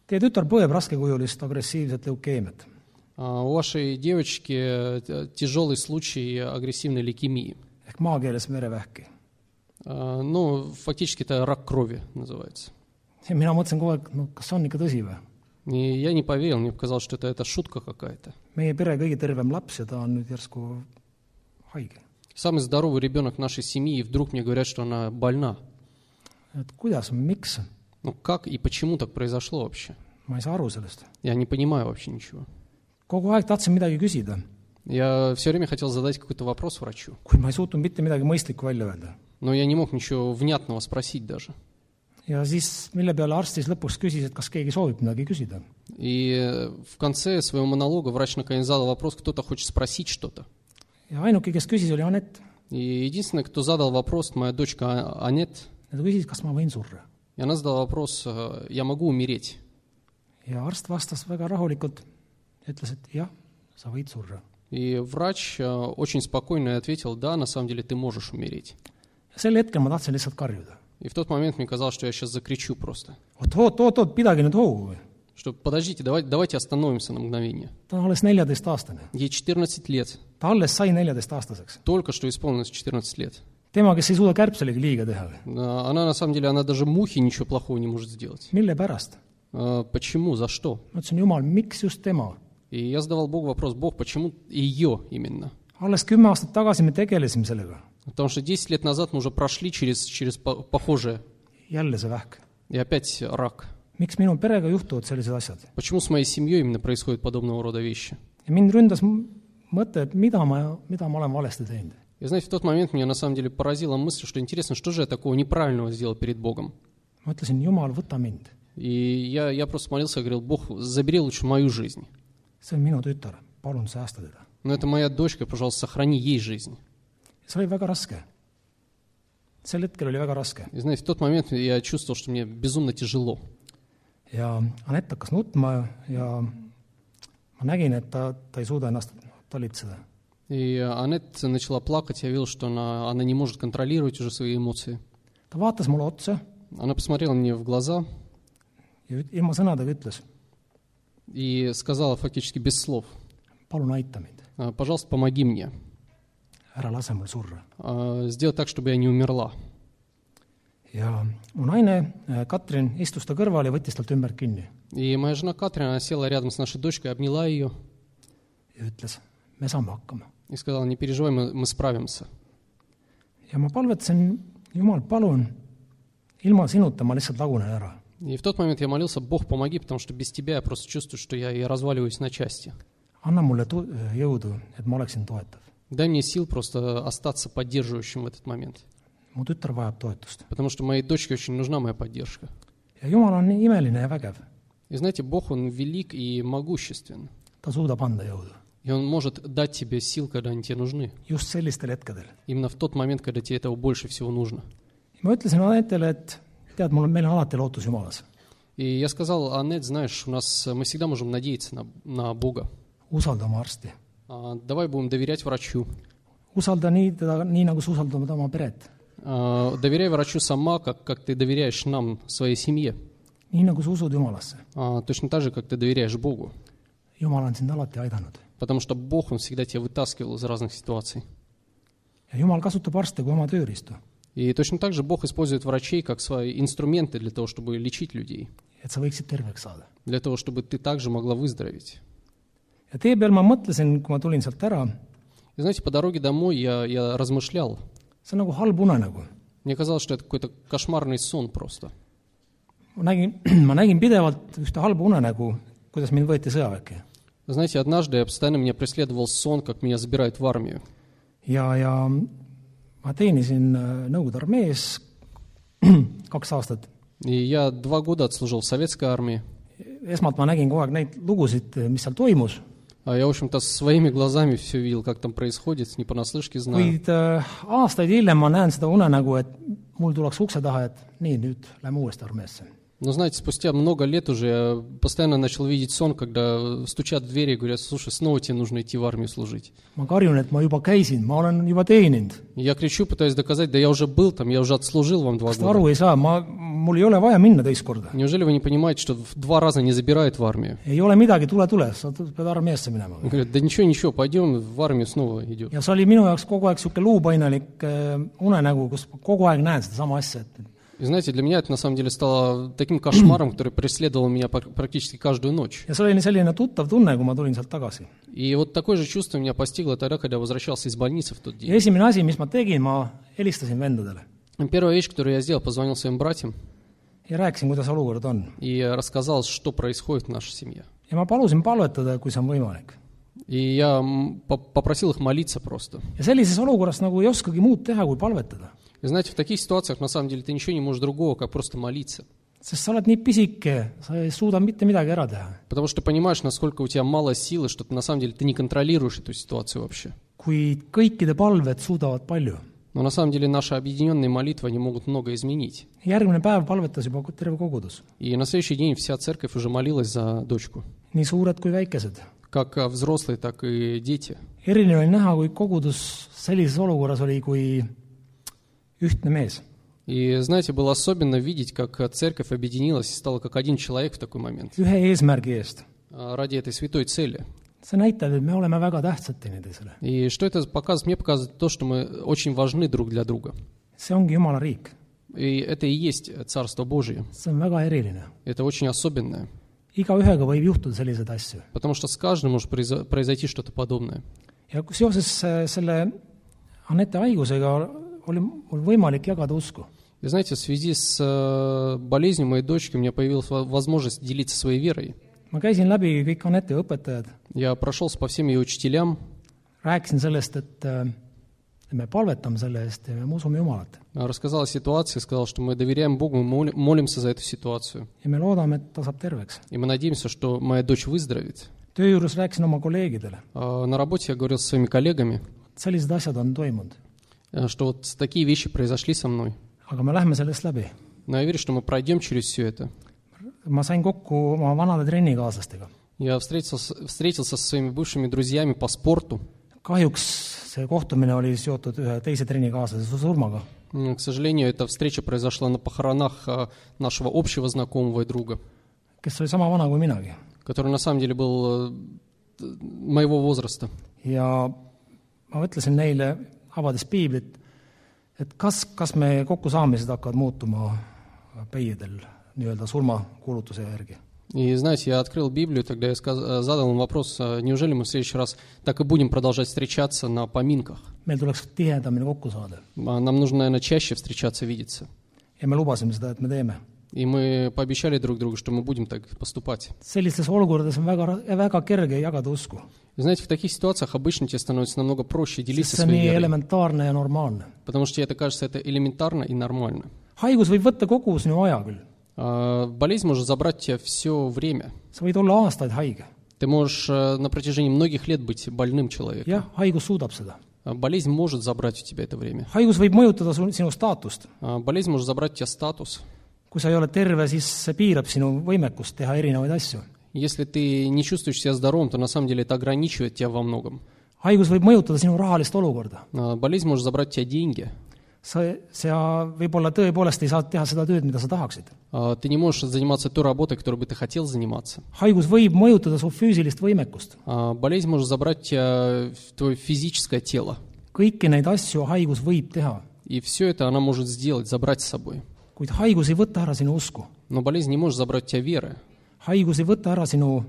Speaker 1: Teie tütar põeb raskekujulist agressiivset leukeemiat.
Speaker 2: А У вашей девочки э, тяжелый случай агрессивной лейкемии.
Speaker 1: ehk maakeeles verevähki.
Speaker 2: А, Ну, фактически это рак крови называется.
Speaker 1: ja mina mõtlesin kogu aeg, no kas see on ikka tõsi või?
Speaker 2: И я не поверил, мне показалось, что это, это шутка какая-то.
Speaker 1: meie pere kõige tervem laps ja ta on nüüd järsku haige.
Speaker 2: Самый здоровый ребенок нашей семьи, и вдруг мне говорят, что она больна.
Speaker 1: et kuidas, miks?
Speaker 2: Ну как и почему так произошло вообще?
Speaker 1: ma ei saa aru sellest.
Speaker 2: Я не понимаю вообще ничего.
Speaker 1: kogu aeg tahtsin midagi küsida,
Speaker 2: Я все время хотел задать какой-то вопрос врачу,
Speaker 1: kuid ma ei suutnud mitte midagi mõistlikku välja öelda.
Speaker 2: Но я не мог ничего внятного спросить даже.
Speaker 1: ja siis, mille peale arst siis lõpuks küsis, et kas keegi soovib midagi küsida.
Speaker 2: И э, в конце своего монолога врач наконец задал вопрос, кто-то хочет спросить что-то.
Speaker 1: ja ainuke, kes küsis, oli Anett.
Speaker 2: И единственное, кто задал вопрос, моя дочка А- Анет,
Speaker 1: ja ta küsis, kas ma võin surra.
Speaker 2: и она задала вопрос, э, я могу умереть?
Speaker 1: ja arst vastas väga rahulikult ütles, et jah, sa võid surra.
Speaker 2: И врач э, очень спокойно ответил, да, на самом деле ты можешь умереть.
Speaker 1: sel hetkel ma tahtsin lihtsalt karjuda.
Speaker 2: И в тот момент мне казалось, что я сейчас закричу просто.
Speaker 1: oot, oot, oot, oot, pidage nüüd hoogu või.
Speaker 2: Что подождите, давайте, давайте остановимся на мгновение.
Speaker 1: ta on alles neljateistaastane.
Speaker 2: Ей 14 лет,
Speaker 1: ta alles sai neljateistaastaseks.
Speaker 2: только что исполнилось 14 лет.
Speaker 1: tema, kes ei suuda kärbselegi liiga teha.
Speaker 2: А Она на самом деле, она даже мухи ничего плохого не может сделать.
Speaker 1: mille pärast?
Speaker 2: А, Почему, за что?
Speaker 1: ma ütlesin, jumal, miks just tema?
Speaker 2: И я задавал Богу вопрос, Бог, почему ее именно?
Speaker 1: alles kümme aastat tagasi me tegelesime sellega.
Speaker 2: Потому что 10 лет назад мы уже прошли через, через по- похожее,
Speaker 1: jälle see vähk.
Speaker 2: и опять рак.
Speaker 1: miks minu perega juhtuvad sellised asjad?
Speaker 2: Почему с моей семьей именно происходят подобного рода вещи?
Speaker 1: ja mind ründas mõte, et mida ma, mida ma olen valesti teinud.
Speaker 2: И знаете, в тот момент меня на самом деле поразила мысль, что интересно, что же я такого неправильного сделал перед Богом?
Speaker 1: ma ütlesin, jumal, võta mind.
Speaker 2: И я, я просто молился и говорил, Бог, забери лучше мою жизнь.
Speaker 1: see on minu tütar, palun säästa teda.
Speaker 2: Но это моя дочка, пожалуйста, сохрани ей жизнь.
Speaker 1: See oli väga raske. sel hetkel oli väga raske
Speaker 2: знаете, в тот момент я чувствовал, что мне безумно тяжело.
Speaker 1: ja Anett hakkas nutma ja ma nägin, et ta, ta ei suuda ennast talitseda.
Speaker 2: И Аннет начала плакать, я видел, что она, она не может контролировать уже свои эмоции.
Speaker 1: ta vaatas mulle otsa
Speaker 2: Она посмотрела мне в глаза
Speaker 1: ja üt- ilma sõnadega ütles,
Speaker 2: и сказала фактически без слов,
Speaker 1: palun aita mind,
Speaker 2: «А, пожалуйста, помоги мне,
Speaker 1: ära lase mul surra.
Speaker 2: А, сделай так, чтобы я не умерла.
Speaker 1: ja mu naine äh, Katrin istus ta kõrval ja võttis talt ümber kinni
Speaker 2: И моя жена Катрин, она села рядом с нашей дочкой, обняла ее
Speaker 1: ja ütles, me saame hakkama.
Speaker 2: и сказала, не переживай, мы, мы справимся.
Speaker 1: ja ma palvetasin, jumal, palun, ilma sinuta ma lihtsalt lagunen ära.
Speaker 2: И в тот момент я молился, Бог, помоги, потому что без тебя я просто чувствую, что я, я разваливаюсь на части.
Speaker 1: anna mulle tu-, jõudu, et ma oleksin toetav.
Speaker 2: Дай мне сил просто остаться поддерживающим в этот момент. Потому что моей дочке очень нужна моя поддержка. И знаете, Бог, Он велик и могуществен. И Он может дать тебе сил, когда они тебе нужны. Именно в тот момент, когда тебе этого больше всего нужно. И я сказал, Аннет, знаешь, у нас, мы всегда можем надеяться на, на Бога. А, Давай будем доверять врачу.
Speaker 1: usalda nii teda, nii nagu sa usaldad oma peret.
Speaker 2: А, Доверяй врачу сама, как, как ты доверяешь нам, своей семье.
Speaker 1: nii nagu sa usud Jumalasse.
Speaker 2: А, Точно так же, как ты доверяешь Богу.
Speaker 1: Jumal on sind alati aidanud.
Speaker 2: Потому что Бог, Он всегда тебя вытаскивал из разных ситуаций.
Speaker 1: ja Jumal kasutab arste kui oma tööriistu,
Speaker 2: И точно так же Бог использует врачей как свои инструменты для того, чтобы лечить людей.
Speaker 1: et sa võiksid terveks saada.
Speaker 2: Для того, чтобы ты также могла выздороветь.
Speaker 1: ja tee peal ma mõtlesin , kui ma tulin sealt ära ,
Speaker 2: И знаете, по дороге домой я, я размышлял.
Speaker 1: see on nagu halb unenägu .
Speaker 2: Мне казалось, что это какой-то кошмарный сон просто.
Speaker 1: ma nägin , ma nägin pidevalt ühte halba unenägu , kuidas mind võeti sõjaväkke .
Speaker 2: Вы Знаете, однажды я постоянно меня преследовал сон, как меня забирают в армию.
Speaker 1: ja , ja ma teenisin äh, Nõukogude armees kaks aastat .
Speaker 2: И я два года отслужил в советской армии.
Speaker 1: esmalt ma nägin kogu aeg neid lugusid , mis seal toimus ,
Speaker 2: А я, в общем-то, своими глазами все видел, как там происходит, не понаслышке знаю.
Speaker 1: kuid äh, aastaid hiljem ma näen seda unenägu , et mul tullakse ukse taha , et nii , nüüd lähme uuesti armeesse .
Speaker 2: Но знаете, спустя много лет уже я постоянно начал видеть сон, когда стучат в двери и говорят, слушай, снова тебе нужно идти в армию служить.
Speaker 1: ma karjun , et ma juba käisin , ma olen juba teeninud .
Speaker 2: И я кричу, пытаюсь доказать, да я уже был там, я уже отслужил вам два
Speaker 1: kas te
Speaker 2: года.
Speaker 1: aru ei saa , ma , mul ei ole vaja minna teist korda .
Speaker 2: Неужели вы не понимаете, что в два раза не забирают в армию?
Speaker 1: ei ole midagi , tule , tule , sa t- pead armeesse minema .
Speaker 2: Он говорит, да ничего, ничего, пойдем в armию снова идем.
Speaker 1: ja see oli minu jaoks kogu aeg niisugune luupainelik äh, unenägu , kus ma kogu aeg näen sedasama asja , et
Speaker 2: И знаете, для меня это на самом деле стало таким кошмаром, который преследовал меня пр- практически каждую ночь.
Speaker 1: ja see oli selline tuttav tunne, kui ma tulin sealt tagasi.
Speaker 2: И вот такое же чувство меня постигло тогда, когда я возвращался из больницы в тот день.
Speaker 1: ja esimene asi, mis ma tegin, ma helistasin vendadele
Speaker 2: Первая вещь, которую я сделал, позвонил своим братьям
Speaker 1: ja rääkisin, kuidas olukord on.
Speaker 2: и рассказал, что происходит в нашей семье.
Speaker 1: ja ma palusin palvetada, kui see on võimalik.
Speaker 2: И я попросил их молиться просто.
Speaker 1: ja sellises olukorras nagu ei oskagi muud teha, kui palvetada.
Speaker 2: И знаете, в таких ситуациях на самом деле ты ничего не можешь другого, как просто молиться.
Speaker 1: sest sa oled nii pisike, sa ei suuda mitte midagi ära teha.
Speaker 2: Потому что ты понимаешь, насколько у тебя мало силы, что ты на самом деле ты не контролируешь эту ситуацию вообще.
Speaker 1: kuid kõikide palved suudavad palju.
Speaker 2: Но на самом деле наши объединенные молитвы, они могут много изменить.
Speaker 1: järgmine päev palvetas juba terve kogudus,
Speaker 2: И на следующий день вся церковь уже молилась за дочку.
Speaker 1: nii suured kui väikesed.
Speaker 2: Как а, взрослые, так и дети.
Speaker 1: eriline oli näha, kui kogudus sellises olukorras oli kui ühtne mees.
Speaker 2: И знаете, было особенно видеть, как церковь объединилась и стала как один человек в такой момент
Speaker 1: ühe eesmärgi eest.
Speaker 2: а, ради этой святой цели.
Speaker 1: see näitab, et me oleme väga tähtsad teineteisele.
Speaker 2: И что это показывает? Мне показывает то, что мы очень важны друг для друга.
Speaker 1: see ongi Jumala riik,
Speaker 2: И это и есть Царство Божие.
Speaker 1: see on väga eriline.
Speaker 2: Это очень особенное.
Speaker 1: igaühega võib juhtuda selliseid asju.
Speaker 2: Потому что с каждым может произо- произойти что-то подобное.
Speaker 1: ja seoses äh, selle Anette haigusega oli mul võimalik jagada usku.
Speaker 2: И знаете, в связи с э, болезнью моей дочки у меня появилась во- возможность делиться своей верой.
Speaker 1: ma käisin läbi kõik Anette õpetajad,
Speaker 2: Я прошелся по всем ее учителям,
Speaker 1: rääkisin sellest, et et me palvetame selle eest ja me usume Jumalat.
Speaker 2: э, рассказал о ситуации, сказал, что мы доверяем Богу, мы моли- молимся за эту ситуацию.
Speaker 1: ja me loodame, et ta saab terveks.
Speaker 2: И мы надеемся, что моя дочь выздоровеет.
Speaker 1: töö juures rääkisin oma kolleegidele,
Speaker 2: А На работе я говорил со своими коллегами,
Speaker 1: sellised asjad on toimunud,
Speaker 2: э, что вот такие вещи произошли со мной.
Speaker 1: aga me lähme sellest läbi.
Speaker 2: Но я верю, что мы пройдем через все это.
Speaker 1: ma sain kokku oma vanade trennikaaslastega.
Speaker 2: Я встретился, встретился со своими бывшими друзьями по спорту.
Speaker 1: kahjuks see kohtumine oli seotud ühe teise trennikaaslase surmaga.
Speaker 2: К сожалению, эта встреча произошла на похоронах а, нашего общего знакомого и друга,
Speaker 1: kes oli sama vana kui minagi.
Speaker 2: который на самом деле был э, моего возраста.
Speaker 1: ja ma mõtlesin neile, avades piiblit , et kas , kas me kokkusaamised hakkavad muutuma peiedel nii-öelda surmakuulutuse järgi .
Speaker 2: И знаете, я открыл Библию, тогда я сказ- э, задал им вопрос, а неужели мы в следующий раз так и будем продолжать встречаться на поминках?
Speaker 1: meil tuleks tihedamini kokku saada
Speaker 2: А Нам нужно, наверное, чаще встречаться, видеться.
Speaker 1: ja me lubasime seda , et me teeme .
Speaker 2: И мы пообещали друг другу, что мы будем так поступать.
Speaker 1: sellistes olukordades on väga, väga kerge jagada usku,
Speaker 2: И знаете, в таких ситуациях обычно тебе становится намного проще
Speaker 1: sest
Speaker 2: делиться
Speaker 1: on
Speaker 2: своей верой, потому что это кажется это элементарно и нормально.
Speaker 1: haigus võib võtta kogu sinu aja küll,
Speaker 2: А, Болезнь может забрать тебя все время.
Speaker 1: sa võid olla aastaid haige,
Speaker 2: Ты можешь э, на протяжении многих лет быть больным человеком.
Speaker 1: jah, haigus suudab seda.
Speaker 2: А Болезнь может забрать у тебя это время.
Speaker 1: haigus võib mõjutada sinu staatust,
Speaker 2: А Болезнь может забрать у тебя статус.
Speaker 1: kui sa ei ole terve , siis see piirab sinu võimekust teha erinevaid asju .
Speaker 2: Если ты не чувствуешь себя здоровым, то на самом деле это ограничивает тебя во многом.
Speaker 1: haigus võib mõjutada sinu rahalist olukorda .
Speaker 2: А Болезнь может забрать у тебя деньги.
Speaker 1: sa , sa võib-olla tõepoolest ei saa teha seda tööd , mida sa tahaksid .
Speaker 2: А Ты не можешь заниматься той работой, которой бы ты хотел заниматься.
Speaker 1: haigus võib mõjutada su füüsilist võimekust .
Speaker 2: А Болезнь может забрать у тебя твое физическое тело.
Speaker 1: kõiki neid asju haigus võib teha ,
Speaker 2: И все это она может сделать, забрать с собой.
Speaker 1: kuid haigus ei võta ära sinu usku .
Speaker 2: Но болезнь не может забрать у тебя веры.
Speaker 1: haigus ei võta ära sinu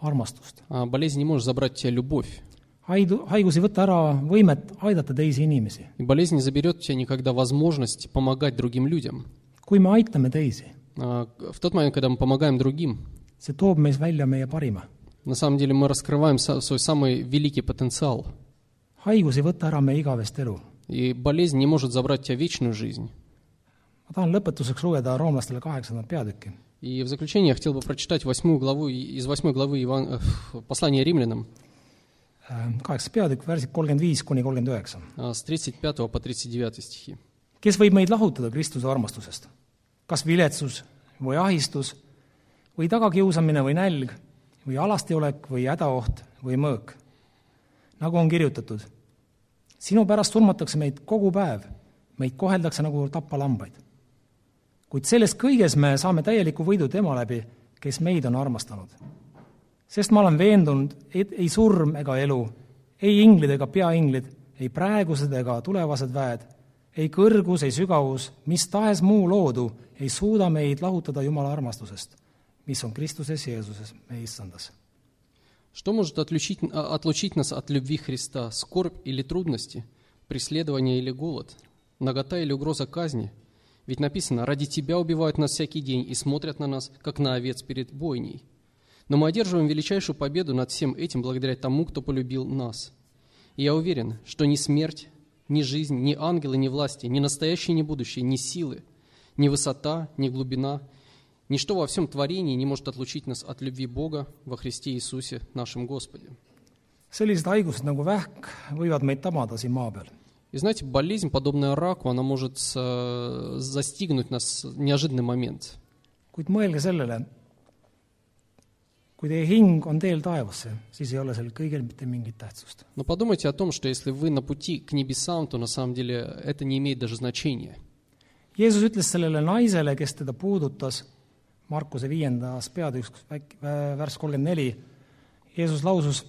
Speaker 1: armastust .
Speaker 2: А болезнь не может забрать у тебя любовь.
Speaker 1: haidu , haigus ei võta ära võimet aidata teisi inimesi .
Speaker 2: И болезнь не заберет у тебя никогда возможность помогать другим людям.
Speaker 1: kui me aitame teisi ,
Speaker 2: А В тот момент, когда мы помогаем другим,
Speaker 1: see toob meis välja meie parima .
Speaker 2: на самом деле мы раскрываем са- свой самый великий потенциал.
Speaker 1: haigus ei võta ära meie igavest elu .
Speaker 2: И болезнь не может забрать у тебя вечную жизнь.
Speaker 1: ma tahan lõpetuseks lugeda roomlastele kaheksandat peatükki .
Speaker 2: И в заключение я хотел бы прочитать восьмую главу, и- из восьмой главы Иван... э, послания римлянам
Speaker 1: kaheksas peatükk , värsid kolmkümmend viis kuni kolmkümmend üheksa .
Speaker 2: а, с 35 по 39 стихи.
Speaker 1: kes võib meid lahutada Kristuse armastusest ? kas viletsus või ahistus või tagakiusamine või nälg või alastiolek või hädaoht või mõõk ? nagu on kirjutatud , sinu pärast surmatakse meid kogu päev , meid koheldakse nagu tapalambaid . kuid selles kõiges me saame täieliku võidu tema läbi , kes meid on armastanud . sest ma olen veendunud , et ei surm ega elu , ei inglid ega peainglid , ei praegused ega tulevased väed , ei kõrgus , ei sügavus , mis tahes muu loodu ei suuda meid lahutada Jumala armastusest , mis on Kristuses Jeesuses , meie issandas .
Speaker 2: Что может отлучить, а, отлучить нас от любви Христа? Скорбь или трудности? Преследование или голод? Нагота или угроза казни? Ведь написано, ради Тебя убивают нас всякий день и смотрят на нас, как на овец перед бойней. Но мы одерживаем величайшую победу над всем этим благодаря тому, кто полюбил нас. И я уверен, что ни смерть, ни жизнь, ни ангелы, ни власти, ни настоящее, ни будущее, ни силы, ни высота, ни глубина, ничто во всем творении не может отлучить нас от любви Бога во Христе Иисусе, нашем Господе.
Speaker 1: sellised haigused nagu vähk võivad meid tabada siin maa peal.
Speaker 2: И знаете, болезнь, подобная раку, она может э, застигнуть нас в неожиданный момент.
Speaker 1: kuid mõelge sellele , kui teie hing on teel taevasse , siis ei ole sellel kõigel mitte mingit tähtsust .
Speaker 2: Но подумайте о том, что если вы на пути к небесам, то на самом деле это не имеет даже значения.
Speaker 1: Jeesus ütles sellele naisele , kes teda puudutas , Markuse viiendas peatükk , värss kolmkümmend neli , Jeesus lausus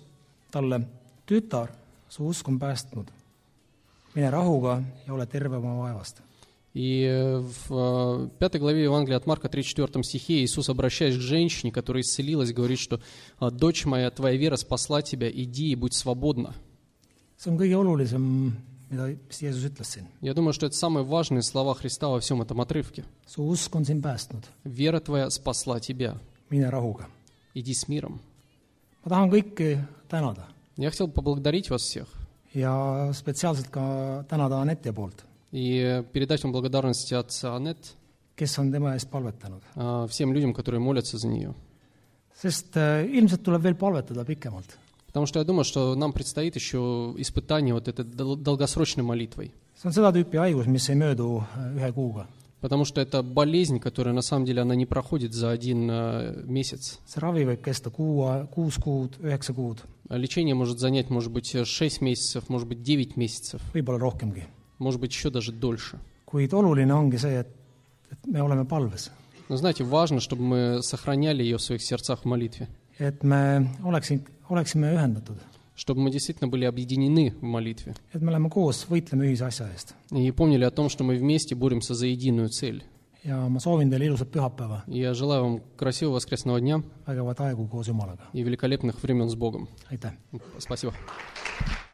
Speaker 1: talle , tütar , su usk on päästnud . mine rahuga ja ole terve oma vaevast.
Speaker 2: И э, в э, пятой главе Евангелия от Марка, 34 стихе, Иисус, обращаясь к женщине, которая исцелилась, говорит, что «А, «Дочь моя, твоя вера спасла тебя, иди и будь свободна». Я думаю, что это самые важные слова Христа во всем этом отрывке. «Вера твоя спасла тебя, иди с миром». Я хотел поблагодарить вас всех
Speaker 1: ja spetsiaalselt ka tänada Anette poolt,
Speaker 2: и передать вам благодарность от Анет
Speaker 1: kes on tema eest palvetanud.
Speaker 2: а, всем людям, которые молятся за нее.
Speaker 1: sest äh, ilmselt tuleb veel palvetada pikemalt.
Speaker 2: Потому что я думаю, что нам предстоит еще испытание вот этой дол- долгосрочной молитвой.
Speaker 1: see on seda tüüpi haigus, mis ei möödu äh, ühe kuuga.
Speaker 2: Потому что это болезнь, которая на самом деле она не проходит за один э, месяц.
Speaker 1: see ravi võib kesta kuu, kuus kuud, üheksa kuud,
Speaker 2: Лечение может занять, может быть, 6 месяцев, может быть, 9 месяцев,
Speaker 1: võib-olla rohkemgi.
Speaker 2: может быть, еще даже дольше.
Speaker 1: kuid oluline ongi see, et, et me oleme palves,
Speaker 2: Но знаете, важно, чтобы мы сохраняли ее в своих сердцах в молитве,
Speaker 1: et me oleksin, oleksime ühendatud,
Speaker 2: чтобы мы действительно были объединены в молитве
Speaker 1: et me oleme koos, võitleme ühise asja eest.
Speaker 2: и помнили о том, что мы вместе боремся за единую цель.
Speaker 1: Ja ma soovin teile ilusat pühapäeva,
Speaker 2: я желаю вам красивого воскресного дня
Speaker 1: vägevat aegu koos Jumalaga,
Speaker 2: и великолепных времен с Богом.
Speaker 1: aitäh!
Speaker 2: Спасибо.